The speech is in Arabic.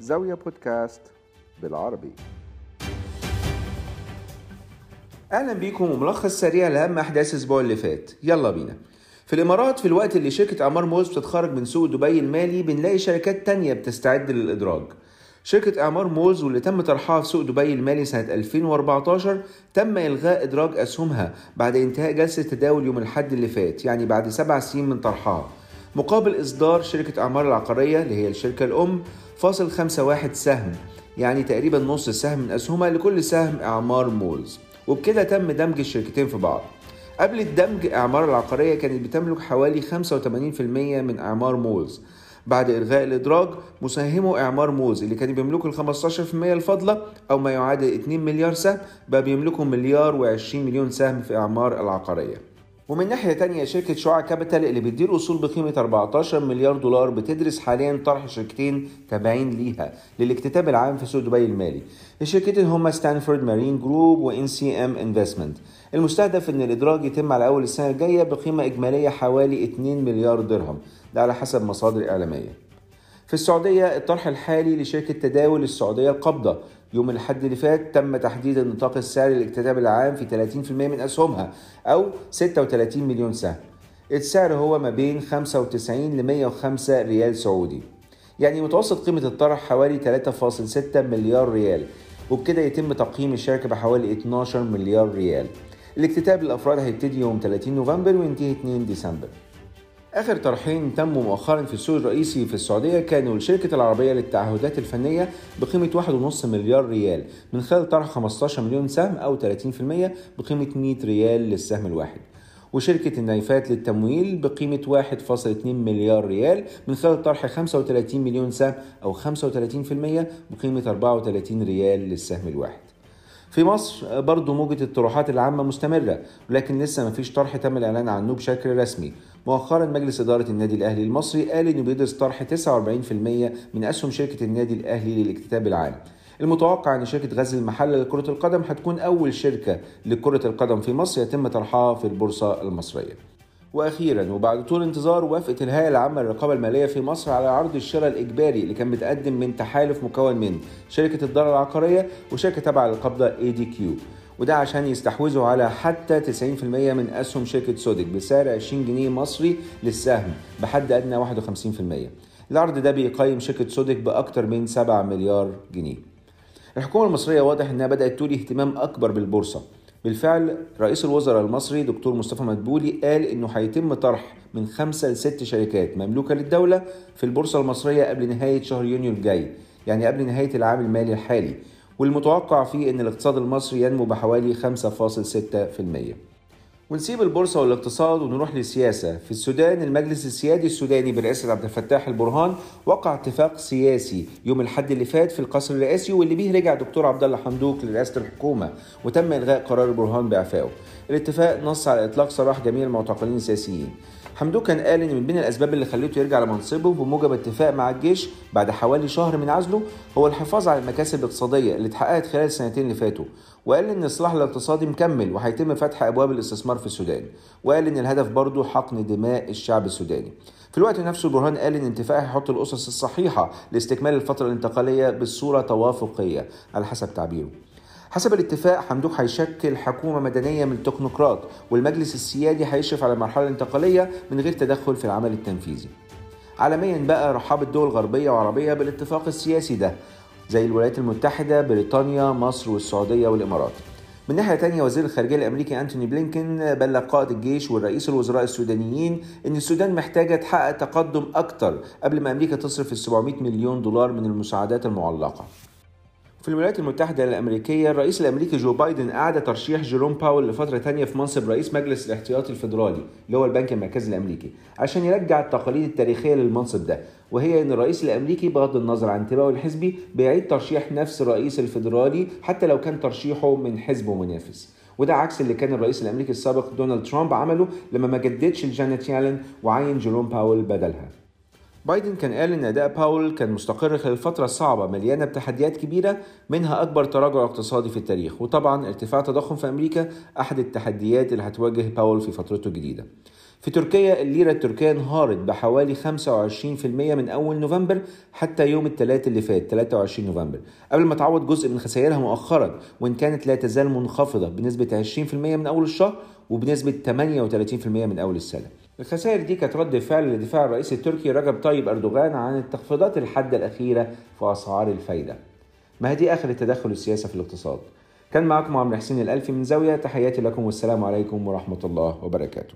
زاوية بودكاست بالعربي. أهلا بيكم وملخص سريع لأهم أحداث الأسبوع اللي فات. يلا بينا. في الإمارات في الوقت اللي شركة إعمار مولز بتتخرج من سوق دبي المالي بنلاقي شركات تانية بتستعد للإدراج. شركة إعمار مولز واللي تم طرحها في سوق دبي المالي سنة 2014 تم إلغاء إدراج أسهمها بعد انتهاء جلسة تداول يوم الحد اللي فات يعني بعد سبع سنين من طرحها. مقابل إصدار شركة إعمار العقارية اللي هي الشركة الأم فاصل خمسة واحد سهم يعني تقريبا نص سهم من أسهمها لكل سهم إعمار مولز. وبكده تم دمج الشركتين في بعض. قبل الدمج إعمار العقارية كانت بتملك حوالي 85% من إعمار مولز. بعد إلغاء الإدراج مساهمو إعمار مولز اللي كانوا بيملكوا ال 15% الفاضلة أو ما يعادل 2 مليار سهم بقى بيملكوا مليار و20 مليون سهم في إعمار العقارية. ومن ناحية تانية شركة شعاع Capital اللي بتدير أصول بقيمة 14 مليار دولار بتدرس حاليا طرح شركتين تابعين ليها للاكتتاب العام في سوق دبي المالي. الشركتين هما Stanford Marine Group و NCM Investment المستهدف إن الإدراج يتم على أول السنة الجاية بقيمة إجمالية حوالي 2 مليار درهم. ده على حسب مصادر إعلامية. في السعودية الطرح الحالي لشركة تداول السعودية القبضة. يوم الحد اللي فات تم تحديد النطاق السعري للاكتتاب العام في 30% من أسهمها أو 36 مليون سهم. السعر هو ما بين 95 ل 105 ريال سعودي. يعني متوسط قيمة الطرح حوالي 3.6 مليار ريال وبكده يتم تقييم الشركة بحوالي 12 مليار ريال. الاكتتاب للأفراد هيبتدي يوم 30 نوفمبر وينتهي 2 ديسمبر. آخر طرحين تموا مؤخرا في السوق الرئيسي في السعودية كانوا للشركة العربية للتعهدات الفنية بقيمة 1.5 مليار ريال من خلال طرح 15 مليون سهم أو 30% بقيمة 100 ريال للسهم الواحد. وشركة النايفات للتمويل بقيمة 1.2 مليار ريال من خلال طرح 35 مليون سهم أو 35% بقيمة 34 ريال للسهم الواحد. في مصر برضو موجة الطروحات العامة مستمرة ولكن لسه مفيش طرح تم الإعلان عنه بشكل رسمي. مؤخرا مجلس إدارة النادي الأهلي المصري قال إنه بيدرس طرح 49% من أسهم شركة النادي الأهلي للاكتتاب العام. المتوقع إن شركة غزل المحلة لكرة القدم هتكون أول شركة لكرة القدم في مصر يتم طرحها في البورصة المصرية. وأخيرا وبعد طول انتظار وافقت الهيئة العامة للرقابة المالية في مصر على عرض الشراء الإجباري اللي كان متقدم من تحالف مكون من شركة الدار العقارية وشركة تابعة للقبضه اي دي كيو وده عشان يستحوذوا على حتى 90% من أسهم شركة سودك بسعر 20 جنيه مصري للسهم بحد أدنى 51% العرض ده بيقيم شركة سودك باكثر من 7 مليار جنيه. الحكومة المصرية واضح إنها بدأت تولي اهتمام أكبر بالبورصة. بالفعل رئيس الوزراء المصري دكتور مصطفى مدبولي قال إنه هيتم طرح من خمسة لست شركات مملوكة للدولة في البورصة المصرية قبل نهاية شهر يونيو الجاي يعني قبل نهاية العام المالي الحالي. والمتوقع فيه إن الاقتصاد المصري ينمو بحوالي 5.6% ونسيب البورصة والاقتصاد ونروح للسياسة. في السودان المجلس السيادي السوداني برئاسة عبد الفتاح البرهان وقع اتفاق سياسي يوم الحد اللي فات في القصر الرئاسي واللي بيه رجع دكتور عبد الله حمدوك لرئاسة الحكومة وتم إلغاء قرار البرهان بإعفائه. الاتفاق نص على إطلاق سراح جميع المعتقلين السياسيين. حمدوك كان قال إن من بين الأسباب اللي خلته يرجع لمنصبه بموجب اتفاق مع الجيش بعد حوالي شهر من عزله هو الحفاظ على المكاسب الاقتصادية اللي اتحققت خلال السنتين اللي فاتوا وقال إن الإصلاح الاقتصادي مكمل وهيتم فتح أبواب الاستثمار في السودان وقال إن الهدف برضه حقن دماء الشعب السوداني. في الوقت نفسه برهان قال إن الاتفاق هيحط الأسس الصحيحة لاستكمال الفترة الانتقالية بصورة توافقية على حسب تعبيره. حسب الاتفاق حمدوك هيشكل حكومة مدنية من التكنوقراط والمجلس السيادي هيشرف على المرحلة الانتقالية من غير تدخل في العمل التنفيذي. عالميا بقى رحبت دول غربية وعربية بالاتفاق السياسي ده زي الولايات المتحدة بريطانيا مصر والسعودية والإمارات. من ناحية تانية وزير الخارجية الأمريكي أنتوني بلينكن بلغ قائد الجيش والرئيس الوزراء السودانيين إن السودان محتاجة تحقق تقدم أكتر قبل ما أمريكا تصرف ال 700 مليون دولار من المساعدات المعلقة. في الولايات المتحدة الأمريكية الرئيس الأمريكي جو بايدن أعاد ترشيح جيروم باول لفترة تانية في منصب رئيس مجلس الاحتياطي الفيدرالي اللي هو البنك المركزي الأمريكي عشان يرجع التقاليد التاريخية للمنصب ده. وهي أن الرئيس الأمريكي بغض النظر عن انتمائه الحزبي بيعيد ترشيح نفس الرئيس الفيدرالي حتى لو كان ترشيحه من حزبه منافس. وده عكس اللي كان الرئيس الأمريكي السابق دونالد ترامب عمله لما ما جددش لجانيت يالن وعين جيروم باول بدلها. بايدن كان قال إن أداء باول كان مستقر خلال فتره صعبه مليانة بتحديات كبيرة منها أكبر تراجع اقتصادي في التاريخ. وطبعا ارتفاع التضخم في أمريكا أحد التحديات اللي هتواجه باول في فترته الجديدة. في تركيا الليرة التركية انهارت بحوالي 25% من أول نوفمبر حتى يوم الثلاث اللي فات 23 نوفمبر. قبل ما تعوض جزء من خسائرها مؤخرا وإن كانت لا تزال منخفضة بنسبة 20% من أول الشهر وبنسبة 38% من أول السنة. الخسائر دي كانت رد فعل لدفاع الرئيس التركي رجب طيب أردوغان عن التخفيضات الحادة الأخيرة في أسعار الفايدة. ما هي آخر التدخل السياسي في الاقتصاد. كان معكم عمرو حسين الألفي من زاوية تحياتي لكم والسلام عليكم ورحمة الله وبركاته.